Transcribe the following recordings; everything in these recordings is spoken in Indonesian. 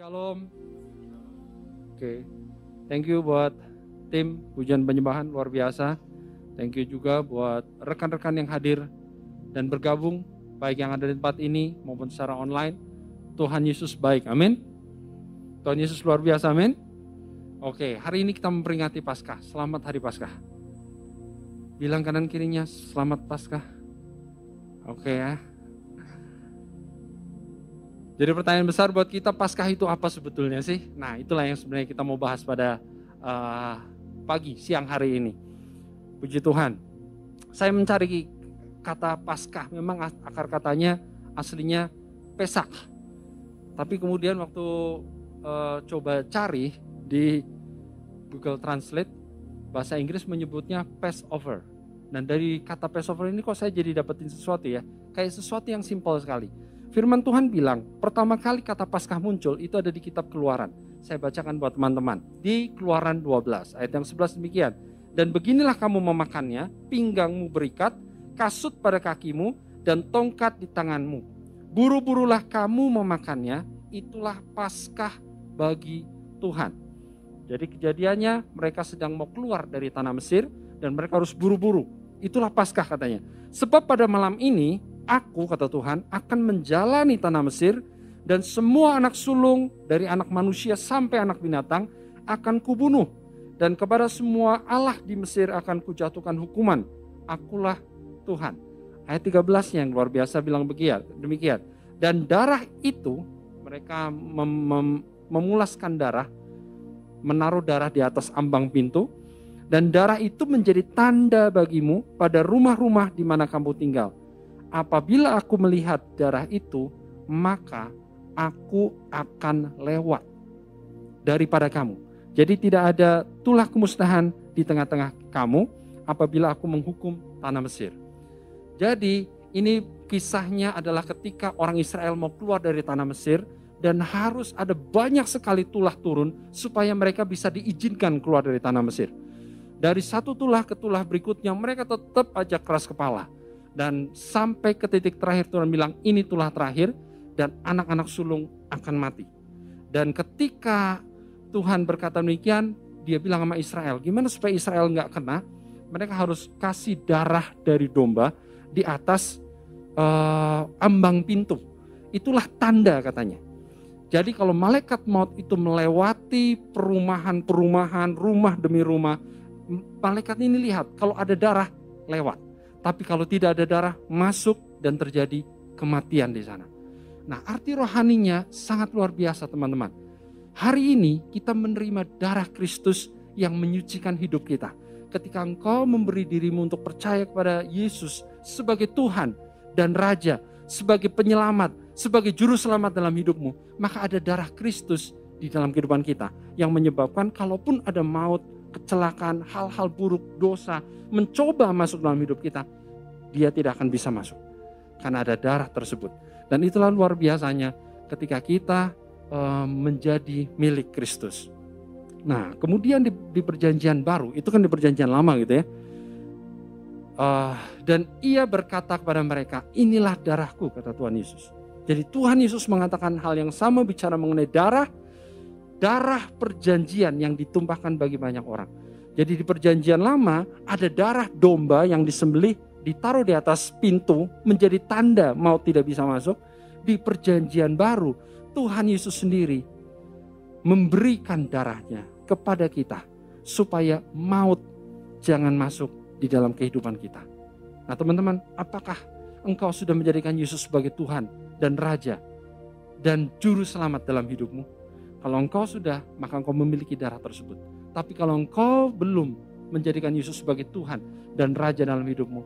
Shalom. Oke, thank you buat tim pujian penyembahan luar biasa. Thank you juga buat rekan-rekan yang hadir dan bergabung, baik yang ada di tempat ini maupun secara online. Tuhan Yesus baik, amin. Tuhan Yesus luar biasa, amin. Oke, hari ini kita memperingati Paskah. Selamat Hari Paskah. Bilang kanan kirinya, selamat Paskah. Oke ya. Jadi pertanyaan besar buat kita, Paskah itu apa sebetulnya sih? Nah, itulah yang sebenarnya kita mau bahas pada uh, pagi, siang hari ini. Puji Tuhan. Saya mencari kata Paskah, memang akar katanya aslinya Pesak. Tapi kemudian waktu uh, coba cari di Google Translate, bahasa Inggris menyebutnya Passover. Dan dari kata Passover ini kok saya jadi dapetin sesuatu ya, kayak sesuatu yang simpel sekali Firman Tuhan bilang, pertama kali kata Paskah muncul itu ada di kitab Keluaran. Saya bacakan buat teman-teman. Di Keluaran 12, ayat yang 11 demikian. Dan beginilah kamu memakannya, pinggangmu berikat, kasut pada kakimu, dan tongkat di tanganmu. Buru-burulah kamu memakannya, itulah Paskah bagi Tuhan. Jadi kejadiannya mereka sedang mau keluar dari tanah Mesir dan mereka harus buru-buru. Itulah Paskah katanya. Sebab pada malam ini aku kata Tuhan akan menjalani tanah Mesir dan semua anak sulung dari anak manusia sampai anak binatang akan kubunuh dan kepada semua Allah di Mesir akan kujatuhkan hukuman. Akulah Tuhan. Ayat 13 yang luar biasa bilang demikian. Dan darah itu mereka mem mem memulaskan darah, menaruh darah di atas ambang pintu dan darah itu menjadi tanda bagimu pada rumah-rumah di mana kamu tinggal apabila aku melihat darah itu, maka aku akan lewat daripada kamu. Jadi tidak ada tulah kemusnahan di tengah-tengah kamu apabila aku menghukum tanah Mesir. Jadi ini kisahnya adalah ketika orang Israel mau keluar dari tanah Mesir dan harus ada banyak sekali tulah turun supaya mereka bisa diizinkan keluar dari tanah Mesir. Dari satu tulah ke tulah berikutnya mereka tetap aja keras kepala dan sampai ke titik terakhir Tuhan bilang ini tulah terakhir dan anak-anak sulung akan mati. Dan ketika Tuhan berkata demikian, dia bilang sama Israel, gimana supaya Israel nggak kena? Mereka harus kasih darah dari domba di atas uh, ambang pintu. Itulah tanda katanya. Jadi kalau malaikat maut itu melewati perumahan-perumahan, rumah demi rumah, malaikat ini lihat kalau ada darah lewat. Tapi kalau tidak ada darah masuk dan terjadi kematian di sana. Nah, arti rohaninya sangat luar biasa, teman-teman. Hari ini kita menerima darah Kristus yang menyucikan hidup kita. Ketika engkau memberi dirimu untuk percaya kepada Yesus sebagai Tuhan dan Raja, sebagai penyelamat, sebagai juru selamat dalam hidupmu, maka ada darah Kristus di dalam kehidupan kita yang menyebabkan kalaupun ada maut, kecelakaan, hal-hal buruk, dosa, mencoba masuk dalam hidup kita, dia tidak akan bisa masuk. Karena ada darah tersebut. Dan itulah luar biasanya ketika kita uh, menjadi milik Kristus. Nah, kemudian di, di perjanjian baru, itu kan di perjanjian lama gitu ya. Uh, dan ia berkata kepada mereka, inilah darahku, kata Tuhan Yesus. Jadi Tuhan Yesus mengatakan hal yang sama bicara mengenai darah, darah perjanjian yang ditumpahkan bagi banyak orang. Jadi di perjanjian lama ada darah domba yang disembelih ditaruh di atas pintu menjadi tanda mau tidak bisa masuk. Di perjanjian baru Tuhan Yesus sendiri memberikan darahnya kepada kita supaya maut jangan masuk di dalam kehidupan kita. Nah teman-teman, apakah engkau sudah menjadikan Yesus sebagai Tuhan dan Raja dan Juru Selamat dalam hidupmu? Kalau engkau sudah, maka engkau memiliki darah tersebut. Tapi kalau engkau belum menjadikan Yesus sebagai Tuhan dan Raja dalam hidupmu,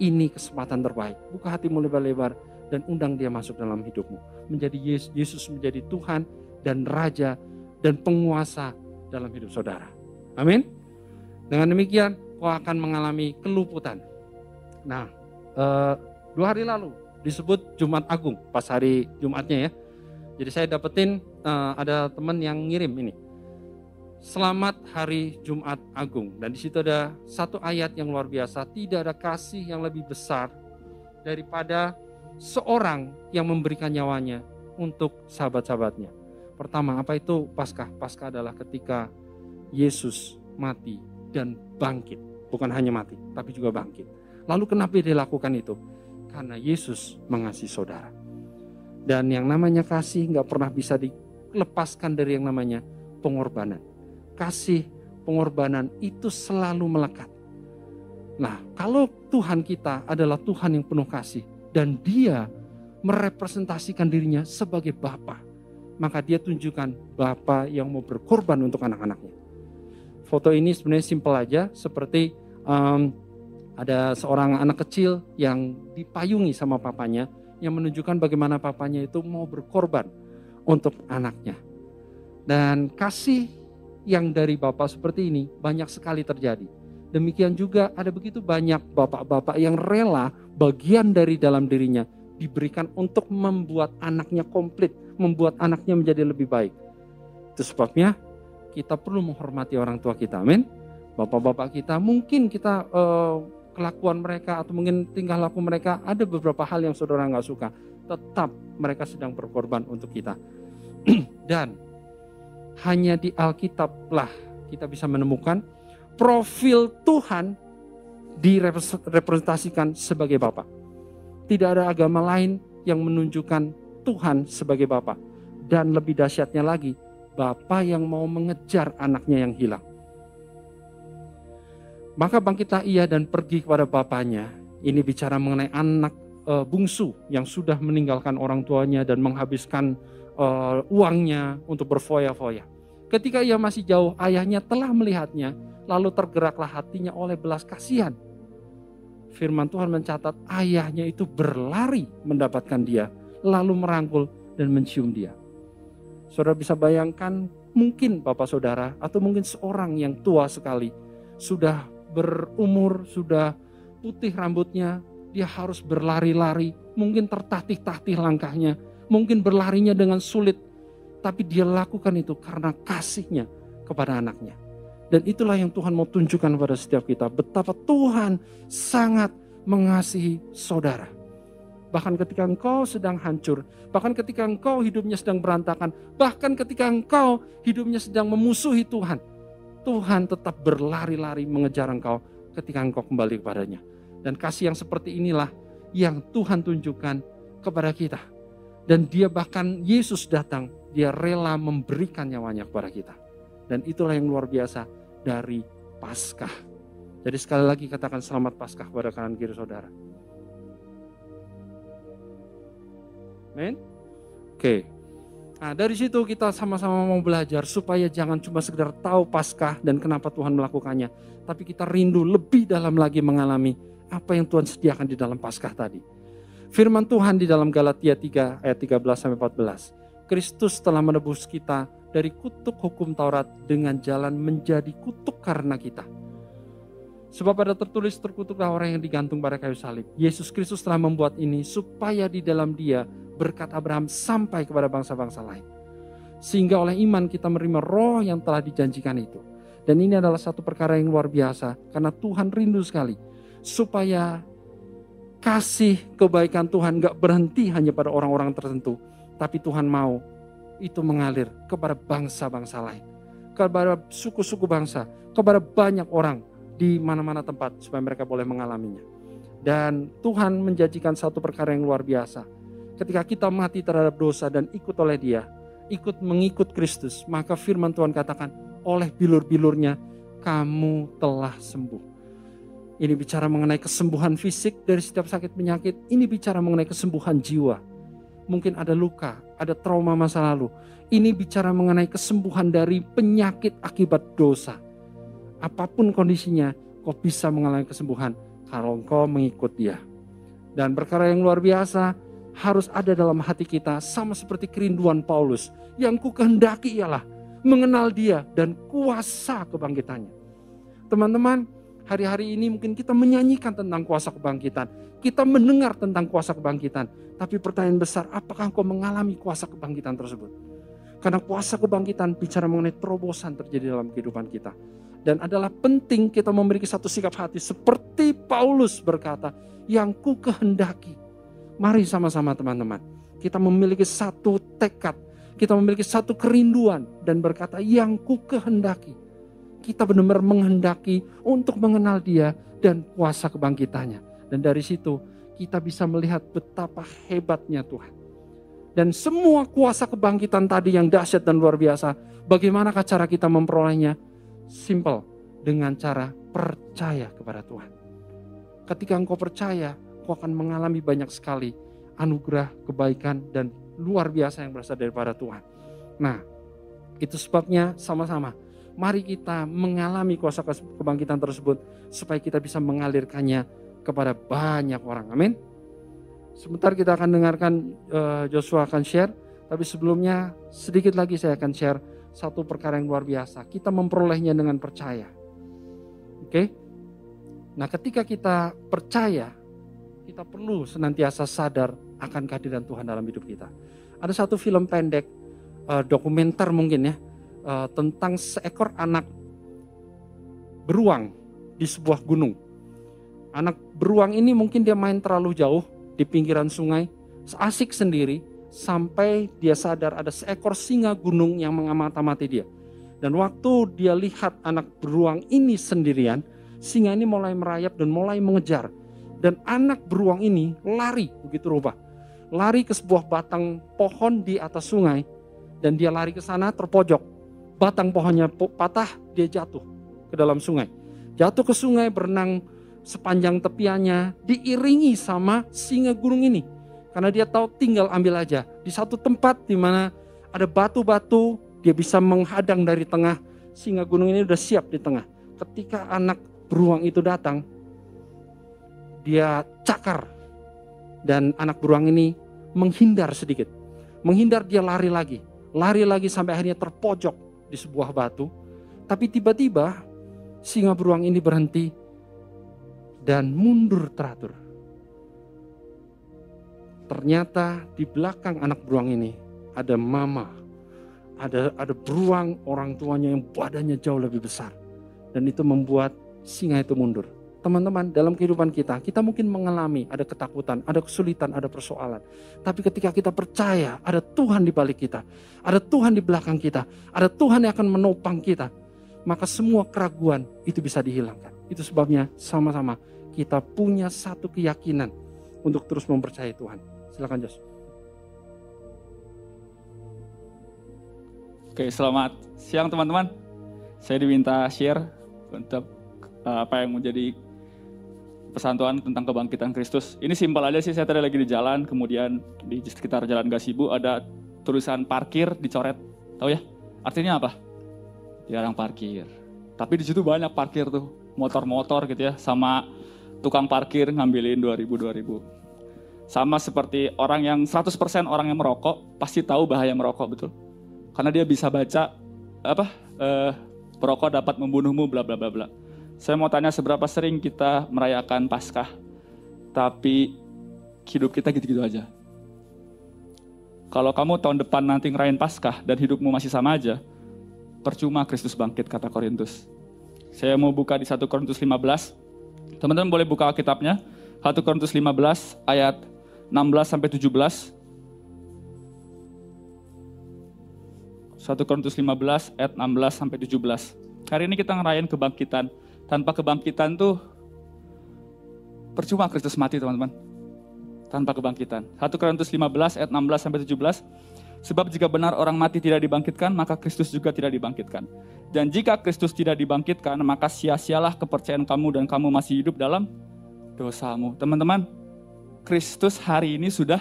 ini kesempatan terbaik. Buka hatimu lebar-lebar dan undang dia masuk dalam hidupmu. Menjadi Yesus menjadi Tuhan dan Raja dan penguasa dalam hidup saudara. Amin. Dengan demikian, kau akan mengalami keluputan. Nah, eh, dua hari lalu disebut Jumat Agung, pas hari Jumatnya ya. Jadi saya dapetin uh, ada teman yang ngirim ini. Selamat hari Jumat Agung. Dan di situ ada satu ayat yang luar biasa. Tidak ada kasih yang lebih besar daripada seorang yang memberikan nyawanya untuk sahabat-sahabatnya. Pertama, apa itu Paskah? Paskah adalah ketika Yesus mati dan bangkit. Bukan hanya mati, tapi juga bangkit. Lalu kenapa dia lakukan itu? Karena Yesus mengasihi saudara. Dan yang namanya kasih nggak pernah bisa dilepaskan dari yang namanya pengorbanan. Kasih, pengorbanan itu selalu melekat. Nah, kalau Tuhan kita adalah Tuhan yang penuh kasih dan dia merepresentasikan dirinya sebagai Bapa, maka dia tunjukkan Bapa yang mau berkorban untuk anak-anaknya. Foto ini sebenarnya simpel aja, seperti um, ada seorang anak kecil yang dipayungi sama papanya, yang menunjukkan bagaimana papanya itu mau berkorban untuk anaknya. Dan kasih yang dari Bapak seperti ini banyak sekali terjadi. Demikian juga ada begitu banyak bapak-bapak yang rela bagian dari dalam dirinya diberikan untuk membuat anaknya komplit, membuat anaknya menjadi lebih baik. Itu sebabnya kita perlu menghormati orang tua kita, amin. Bapak-bapak kita mungkin kita uh, kelakuan mereka atau mungkin tingkah laku mereka ada beberapa hal yang saudara nggak suka, tetap mereka sedang berkorban untuk kita. Dan hanya di Alkitab lah kita bisa menemukan profil Tuhan direpresentasikan sebagai Bapa. Tidak ada agama lain yang menunjukkan Tuhan sebagai Bapa. Dan lebih dahsyatnya lagi, Bapa yang mau mengejar anaknya yang hilang. Maka bangkitlah ia dan pergi kepada bapaknya. Ini bicara mengenai anak e, bungsu yang sudah meninggalkan orang tuanya dan menghabiskan uh, uangnya untuk berfoya-foya. Ketika ia masih jauh, ayahnya telah melihatnya, lalu tergeraklah hatinya oleh belas kasihan. Firman Tuhan mencatat ayahnya itu berlari mendapatkan dia, lalu merangkul dan mencium dia. Saudara bisa bayangkan mungkin bapak saudara atau mungkin seorang yang tua sekali sudah berumur, sudah putih rambutnya, dia harus berlari-lari, mungkin tertatih-tatih langkahnya, mungkin berlarinya dengan sulit, tapi dia lakukan itu karena kasihnya kepada anaknya. Dan itulah yang Tuhan mau tunjukkan kepada setiap kita. Betapa Tuhan sangat mengasihi saudara. Bahkan ketika engkau sedang hancur, bahkan ketika engkau hidupnya sedang berantakan, bahkan ketika engkau hidupnya sedang memusuhi Tuhan, Tuhan tetap berlari-lari mengejar engkau ketika engkau kembali kepadanya. Dan kasih yang seperti inilah yang Tuhan tunjukkan kepada kita. Dan dia bahkan Yesus datang, dia rela memberikan nyawanya kepada kita. Dan itulah yang luar biasa dari Paskah. Jadi sekali lagi katakan selamat Paskah kepada kanan kiri saudara. Men? Oke. Nah dari situ kita sama-sama mau belajar supaya jangan cuma sekedar tahu Paskah dan kenapa Tuhan melakukannya. Tapi kita rindu lebih dalam lagi mengalami apa yang Tuhan sediakan di dalam Paskah tadi. Firman Tuhan di dalam Galatia 3 ayat 13 sampai 14. Kristus telah menebus kita dari kutuk hukum Taurat dengan jalan menjadi kutuk karena kita. Sebab ada tertulis terkutuklah orang yang digantung pada kayu salib. Yesus Kristus telah membuat ini supaya di dalam dia berkat Abraham sampai kepada bangsa-bangsa lain. Sehingga oleh iman kita menerima roh yang telah dijanjikan itu. Dan ini adalah satu perkara yang luar biasa karena Tuhan rindu sekali supaya kasih kebaikan Tuhan gak berhenti hanya pada orang-orang tertentu. Tapi Tuhan mau itu mengalir kepada bangsa-bangsa lain. Kepada suku-suku bangsa. Kepada banyak orang di mana-mana tempat supaya mereka boleh mengalaminya. Dan Tuhan menjanjikan satu perkara yang luar biasa. Ketika kita mati terhadap dosa dan ikut oleh dia, ikut mengikut Kristus, maka firman Tuhan katakan, oleh bilur-bilurnya kamu telah sembuh. Ini bicara mengenai kesembuhan fisik dari setiap sakit penyakit. Ini bicara mengenai kesembuhan jiwa. Mungkin ada luka, ada trauma masa lalu. Ini bicara mengenai kesembuhan dari penyakit akibat dosa. Apa pun kondisinya, kau bisa mengalami kesembuhan kalau engkau mengikut dia. Dan perkara yang luar biasa harus ada dalam hati kita sama seperti kerinduan Paulus. Yang ku kehendaki ialah mengenal dia dan kuasa kebangkitannya. Teman-teman, hari-hari ini mungkin kita menyanyikan tentang kuasa kebangkitan. Kita mendengar tentang kuasa kebangkitan. Tapi pertanyaan besar, apakah engkau mengalami kuasa kebangkitan tersebut? Karena kuasa kebangkitan bicara mengenai terobosan terjadi dalam kehidupan kita. Dan adalah penting kita memiliki satu sikap hati seperti Paulus berkata, yang ku kehendaki. Mari sama-sama teman-teman, kita memiliki satu tekad, kita memiliki satu kerinduan dan berkata yang ku kehendaki. Kita benar-benar menghendaki untuk mengenal dia dan kuasa kebangkitannya. Dan dari situ kita bisa melihat betapa hebatnya Tuhan. Dan semua kuasa kebangkitan tadi yang dahsyat dan luar biasa, bagaimanakah cara kita memperolehnya? Simple, dengan cara percaya kepada Tuhan. Ketika engkau percaya, engkau akan mengalami banyak sekali anugerah, kebaikan, dan luar biasa yang berasal daripada Tuhan. Nah, itu sebabnya sama-sama. Mari kita mengalami kuasa kebangkitan tersebut supaya kita bisa mengalirkannya kepada banyak orang. Amin. Sebentar kita akan dengarkan uh, Joshua akan share, tapi sebelumnya sedikit lagi saya akan share satu perkara yang luar biasa. Kita memperolehnya dengan percaya. Oke? Okay? Nah, ketika kita percaya, kita perlu senantiasa sadar akan kehadiran Tuhan dalam hidup kita. Ada satu film pendek, uh, dokumenter mungkin ya, uh, tentang seekor anak beruang di sebuah gunung. Anak beruang ini mungkin dia main terlalu jauh di pinggiran sungai, asik sendiri, sampai dia sadar ada seekor singa gunung yang mengamati dia. Dan waktu dia lihat anak beruang ini sendirian, singa ini mulai merayap dan mulai mengejar. Dan anak beruang ini lari begitu rupa. Lari ke sebuah batang pohon di atas sungai. Dan dia lari ke sana terpojok. Batang pohonnya patah, dia jatuh ke dalam sungai. Jatuh ke sungai berenang sepanjang tepiannya diiringi sama singa gunung ini. Karena dia tahu tinggal ambil aja. Di satu tempat di mana ada batu-batu, dia bisa menghadang dari tengah. Singa gunung ini udah siap di tengah. Ketika anak beruang itu datang, dia cakar. Dan anak beruang ini menghindar sedikit. Menghindar dia lari lagi. Lari lagi sampai akhirnya terpojok di sebuah batu. Tapi tiba-tiba singa beruang ini berhenti dan mundur teratur. Ternyata di belakang anak beruang ini ada mama, ada ada beruang orang tuanya yang badannya jauh lebih besar. Dan itu membuat singa itu mundur. Teman-teman, dalam kehidupan kita, kita mungkin mengalami ada ketakutan, ada kesulitan, ada persoalan. Tapi ketika kita percaya ada Tuhan di balik kita, ada Tuhan di belakang kita, ada Tuhan yang akan menopang kita, maka semua keraguan itu bisa dihilangkan. Itu sebabnya sama-sama kita punya satu keyakinan untuk terus mempercayai Tuhan. Silakan Jos. Oke, selamat siang teman-teman. Saya diminta share untuk uh, apa yang menjadi pesan Tuhan tentang kebangkitan Kristus. Ini simpel aja sih, saya tadi lagi di jalan, kemudian di sekitar jalan Gasibu ada tulisan parkir dicoret. Tahu ya? Artinya apa? Dilarang parkir. Tapi di situ banyak parkir tuh, motor-motor gitu ya, sama tukang parkir ngambilin 2000 2000. Sama seperti orang yang 100% orang yang merokok pasti tahu bahaya merokok betul. Karena dia bisa baca apa eh, perokok dapat membunuhmu bla bla bla bla. Saya mau tanya seberapa sering kita merayakan Paskah tapi hidup kita gitu-gitu aja. Kalau kamu tahun depan nanti ngerayain Paskah dan hidupmu masih sama aja, percuma Kristus bangkit kata Korintus. Saya mau buka di 1 Korintus 15 Teman-teman boleh buka kitabnya 1 Korintus 15 ayat 16 sampai 17. 1 Korintus 15 ayat 16 sampai 17. Hari ini kita ngerayain kebangkitan. Tanpa kebangkitan tuh percuma Kristus mati, teman-teman. Tanpa kebangkitan. 1 Korintus 15 ayat 16 sampai 17. Sebab jika benar orang mati tidak dibangkitkan, maka Kristus juga tidak dibangkitkan. Dan jika Kristus tidak dibangkitkan, maka sia-sialah kepercayaan kamu dan kamu masih hidup dalam dosamu. Teman-teman, Kristus hari ini sudah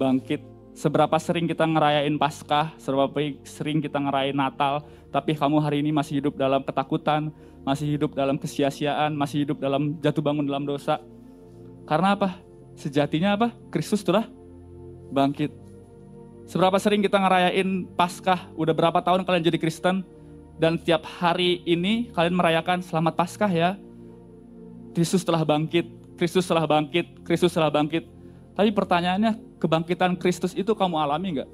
bangkit. Seberapa sering kita ngerayain Paskah, seberapa sering kita ngerayain Natal, tapi kamu hari ini masih hidup dalam ketakutan, masih hidup dalam kesia-siaan, masih hidup dalam jatuh bangun dalam dosa. Karena apa? Sejatinya apa? Kristus telah bangkit. Seberapa sering kita ngerayain Paskah, udah berapa tahun kalian jadi Kristen, dan setiap hari ini kalian merayakan selamat Paskah ya. Kristus telah bangkit, Kristus telah bangkit, Kristus telah bangkit. Tapi pertanyaannya, kebangkitan Kristus itu kamu alami nggak?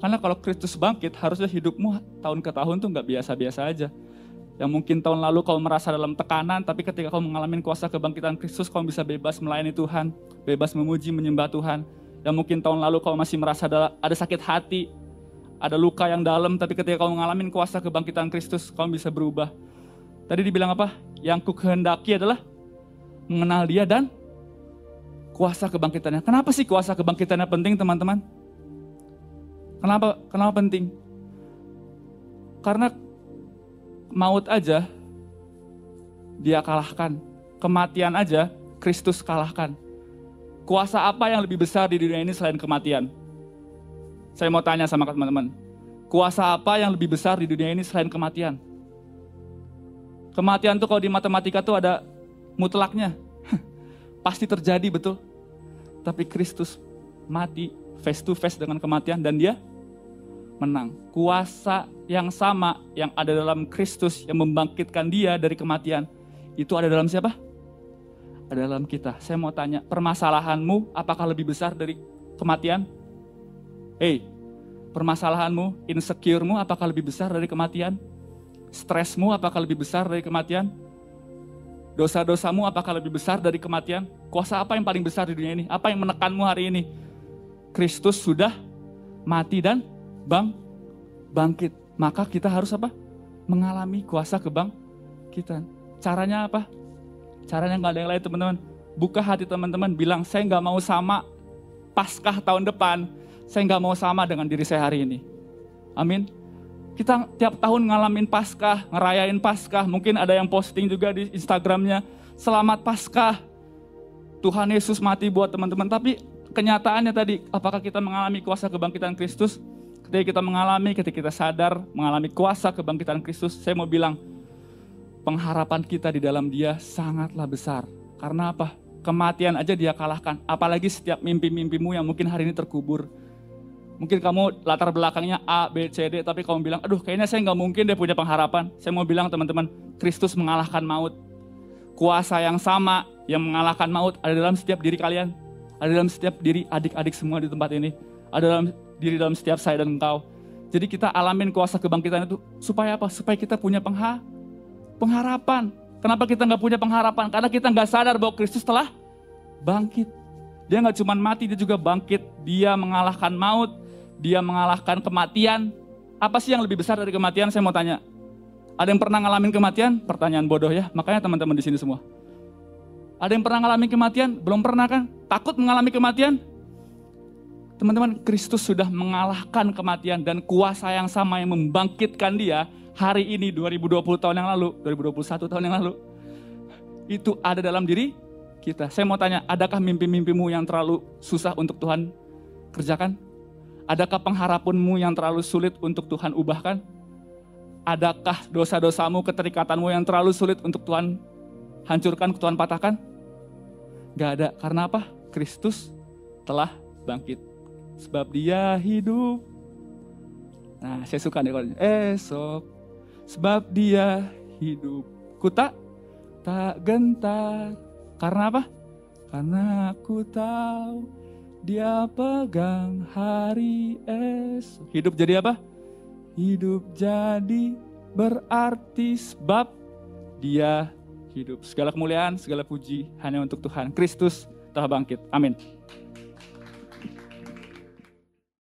Karena kalau Kristus bangkit, harusnya hidupmu tahun ke tahun tuh nggak biasa-biasa aja. Yang mungkin tahun lalu kau merasa dalam tekanan, tapi ketika kau mengalami kuasa kebangkitan Kristus, kau bisa bebas melayani Tuhan, bebas memuji, menyembah Tuhan. Yang mungkin tahun lalu kau masih merasa ada, sakit hati, ada luka yang dalam, tapi ketika kamu mengalami kuasa kebangkitan Kristus, kamu bisa berubah. Tadi dibilang apa? Yang ku kehendaki adalah mengenal dia dan kuasa kebangkitannya. Kenapa sih kuasa kebangkitannya penting teman-teman? Kenapa kenapa penting? Karena maut aja dia kalahkan. Kematian aja Kristus kalahkan. Kuasa apa yang lebih besar di dunia ini selain kematian? Saya mau tanya sama teman-teman. Kuasa apa yang lebih besar di dunia ini selain kematian? Kematian tuh kalau di matematika tuh ada mutlaknya. Pasti terjadi betul. Tapi Kristus mati face to face dengan kematian dan dia menang. Kuasa yang sama yang ada dalam Kristus yang membangkitkan dia dari kematian, itu ada dalam siapa? Ada dalam kita. Saya mau tanya, permasalahanmu apakah lebih besar dari kematian? Hei, permasalahanmu, insecuremu apakah lebih besar dari kematian? Stresmu apakah lebih besar dari kematian? Dosa-dosamu apakah lebih besar dari kematian? Kuasa apa yang paling besar di dunia ini? Apa yang menekanmu hari ini? Kristus sudah mati dan bang bangkit. Maka kita harus apa? Mengalami kuasa kebangkitan. Caranya apa? Caranya nggak ada yang lain teman-teman. Buka hati teman-teman, bilang saya nggak mau sama paskah tahun depan. Saya nggak mau sama dengan diri saya hari ini. Amin. Kita tiap tahun ngalamin paskah, ngerayain paskah. Mungkin ada yang posting juga di Instagramnya. Selamat paskah. Tuhan Yesus mati buat teman-teman. Tapi kenyataannya tadi, apakah kita mengalami kuasa kebangkitan Kristus? Ketika kita mengalami, ketika kita sadar, mengalami kuasa kebangkitan Kristus, saya mau bilang, pengharapan kita di dalam dia sangatlah besar. Karena apa? Kematian aja dia kalahkan. Apalagi setiap mimpi-mimpimu yang mungkin hari ini terkubur. Mungkin kamu latar belakangnya A, B, C, D, tapi kamu bilang, aduh kayaknya saya nggak mungkin deh punya pengharapan. Saya mau bilang teman-teman, Kristus mengalahkan maut. Kuasa yang sama yang mengalahkan maut ada dalam setiap diri kalian. Ada dalam setiap diri adik-adik semua di tempat ini. Ada dalam diri dalam setiap saya dan engkau. Jadi kita alamin kuasa kebangkitan itu supaya apa? Supaya kita punya pengha pengharapan. Kenapa kita nggak punya pengharapan? Karena kita nggak sadar bahwa Kristus telah bangkit. Dia nggak cuma mati, dia juga bangkit. Dia mengalahkan maut, dia mengalahkan kematian. Apa sih yang lebih besar dari kematian? Saya mau tanya. Ada yang pernah ngalamin kematian? Pertanyaan bodoh ya. Makanya teman-teman di sini semua. Ada yang pernah ngalamin kematian? Belum pernah kan? Takut mengalami kematian? Teman-teman, Kristus sudah mengalahkan kematian dan kuasa yang sama yang membangkitkan dia hari ini 2020 tahun yang lalu, 2021 tahun yang lalu. Itu ada dalam diri kita. Saya mau tanya, adakah mimpi-mimpimu yang terlalu susah untuk Tuhan kerjakan? Adakah pengharapanmu yang terlalu sulit untuk Tuhan ubahkan? Adakah dosa-dosamu, keterikatanmu yang terlalu sulit untuk Tuhan hancurkan, Tuhan patahkan? Gak ada. Karena apa? Kristus telah bangkit sebab dia hidup. Nah, saya suka nih kalau esok sebab dia hidup. Ku tak tak gentar. Karena apa? Karena aku tahu dia pegang hari esok. Hidup jadi apa? Hidup jadi berarti sebab dia hidup. Segala kemuliaan, segala puji hanya untuk Tuhan. Kristus telah bangkit. Amin.